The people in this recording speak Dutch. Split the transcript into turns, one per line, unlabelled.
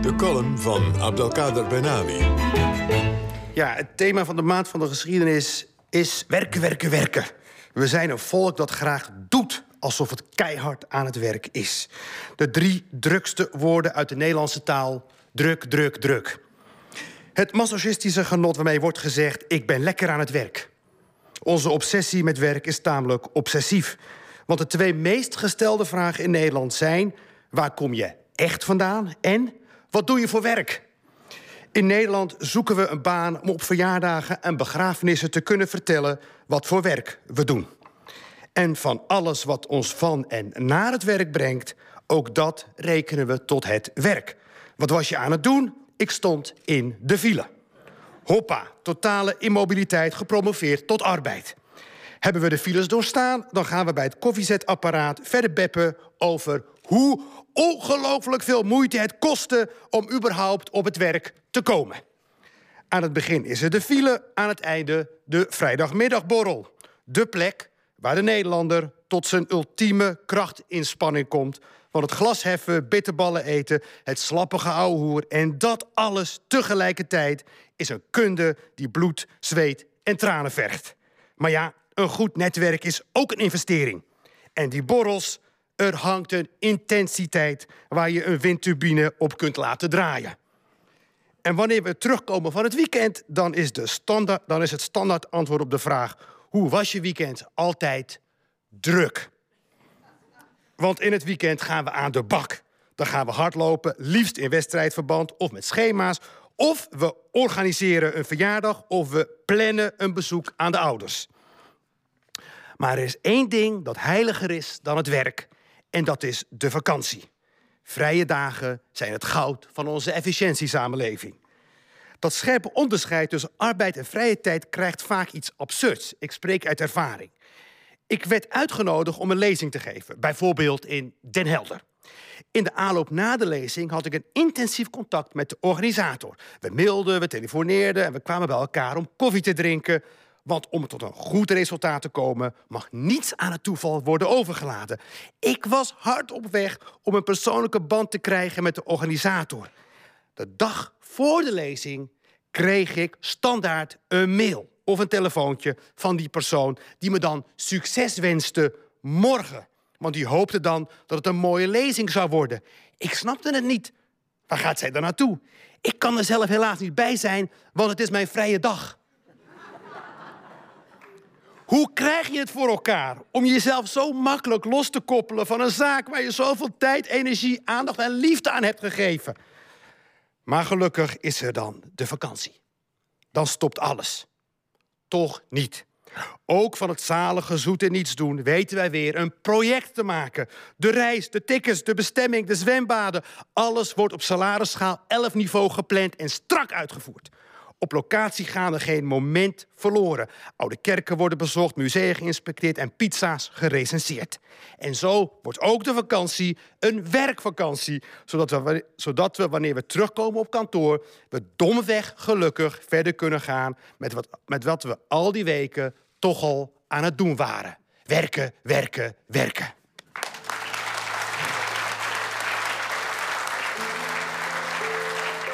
De column van Abdelkader Benali.
Ja, het thema van de maand van de geschiedenis is werken, werken, werken. We zijn een volk dat graag doet alsof het keihard aan het werk is. De drie drukste woorden uit de Nederlandse taal: druk, druk, druk. Het masochistische genot waarmee wordt gezegd: ik ben lekker aan het werk. Onze obsessie met werk is tamelijk obsessief. Want de twee meest gestelde vragen in Nederland zijn: waar kom je echt vandaan en wat doe je voor werk? In Nederland zoeken we een baan om op verjaardagen en begrafenissen te kunnen vertellen wat voor werk we doen. En van alles wat ons van en naar het werk brengt, ook dat rekenen we tot het werk. Wat was je aan het doen? Ik stond in de file. Hoppa, totale immobiliteit gepromoveerd tot arbeid. Hebben we de files doorstaan, dan gaan we bij het koffiezetapparaat verder beppen over hoe ongelooflijk veel moeite het kostte om überhaupt op het werk te komen. Aan het begin is er de file, aan het einde de vrijdagmiddagborrel. De plek waar de Nederlander tot zijn ultieme krachtinspanning komt. Van het glas heffen, bitterballen eten, het slappige ouwehoer... en dat alles tegelijkertijd is een kunde die bloed, zweet en tranen vergt. Maar ja, een goed netwerk is ook een investering. En die borrels, er hangt een intensiteit... waar je een windturbine op kunt laten draaien. En wanneer we terugkomen van het weekend... dan is, de standaard, dan is het standaard antwoord op de vraag... hoe was je weekend? Altijd druk. Want in het weekend gaan we aan de bak. Dan gaan we hardlopen, liefst in wedstrijdverband of met schema's. Of we organiseren een verjaardag of we plannen een bezoek aan de ouders. Maar er is één ding dat heiliger is dan het werk. En dat is de vakantie. Vrije dagen zijn het goud van onze efficiëntiesamenleving. Dat scherpe onderscheid tussen arbeid en vrije tijd krijgt vaak iets absurds. Ik spreek uit ervaring. Ik werd uitgenodigd om een lezing te geven, bijvoorbeeld in Den Helder. In de aanloop na de lezing had ik een intensief contact met de organisator. We mailden, we telefoneerden en we kwamen bij elkaar om koffie te drinken. Want om tot een goed resultaat te komen, mag niets aan het toeval worden overgeladen. Ik was hard op weg om een persoonlijke band te krijgen met de organisator. De dag voor de lezing kreeg ik standaard een mail of een telefoontje van die persoon die me dan succes wenste morgen. Want die hoopte dan dat het een mooie lezing zou worden. Ik snapte het niet. Waar gaat zij dan naartoe? Ik kan er zelf helaas niet bij zijn, want het is mijn vrije dag. Hoe krijg je het voor elkaar om jezelf zo makkelijk los te koppelen van een zaak waar je zoveel tijd, energie, aandacht en liefde aan hebt gegeven? Maar gelukkig is er dan de vakantie. Dan stopt alles. Toch niet. Ook van het zalige zoete niets doen weten wij weer een project te maken. De reis, de tickets, de bestemming, de zwembaden. Alles wordt op salarisschaal 11 niveau gepland en strak uitgevoerd. Op locatie gaan er geen moment verloren. Oude kerken worden bezocht, musea geïnspecteerd en pizza's gerecenseerd. En zo wordt ook de vakantie een werkvakantie. Zodat we, zodat we wanneer we terugkomen op kantoor... we domweg gelukkig verder kunnen gaan... met wat, met wat we al die weken toch al aan het doen waren. Werken, werken, werken.